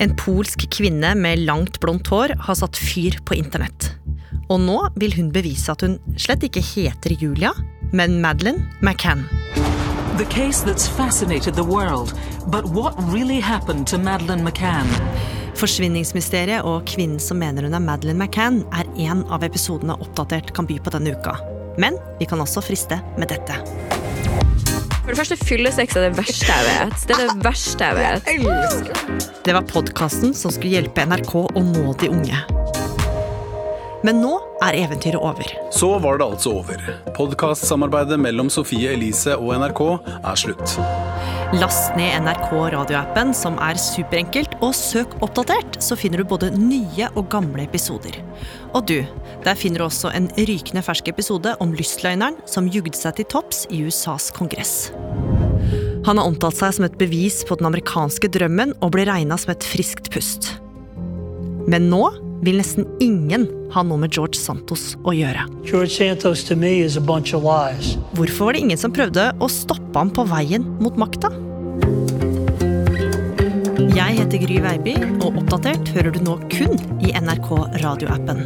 En polsk kvinne med langt blondt hår har satt fyr på internett. Og nå vil hun bevise at hun slett ikke heter Julia, men Madeleine McCann. The case that's fascinated the world. But what really happened to Madeleine McCann? Forsvinningsmysteriet og kvinnen som mener hun er Madeleine McCann, er en av episodene Oppdatert kan by på denne uka. Men vi kan også friste med dette. For det første, fyllesex er det verste jeg vet. Det er det verste jeg vet. Det var podkasten som skulle hjelpe NRK å nå de unge. Men nå er eventyret over. Så var det altså over. Podkastsamarbeidet mellom Sofie Elise og NRK er slutt. Last ned NRK radioappen, som er superenkelt, og søk oppdatert, så finner du både nye og gamle episoder. Og du, der finner du også en rykende fersk episode om lystløgneren som jugde seg til topps i USAs kongress. Han har omtalt seg som et bevis på den amerikanske drømmen og ble regna som et friskt pust. Men nå vil nesten ingen ha noe med George Santos å gjøre. George Santos to me is a bunch of lies. Hvorfor var det ingen som prøvde å stoppe ham på veien mot makta? Jeg heter Gry Veiby, og Oppdatert hører du nå kun i NRK radioappen.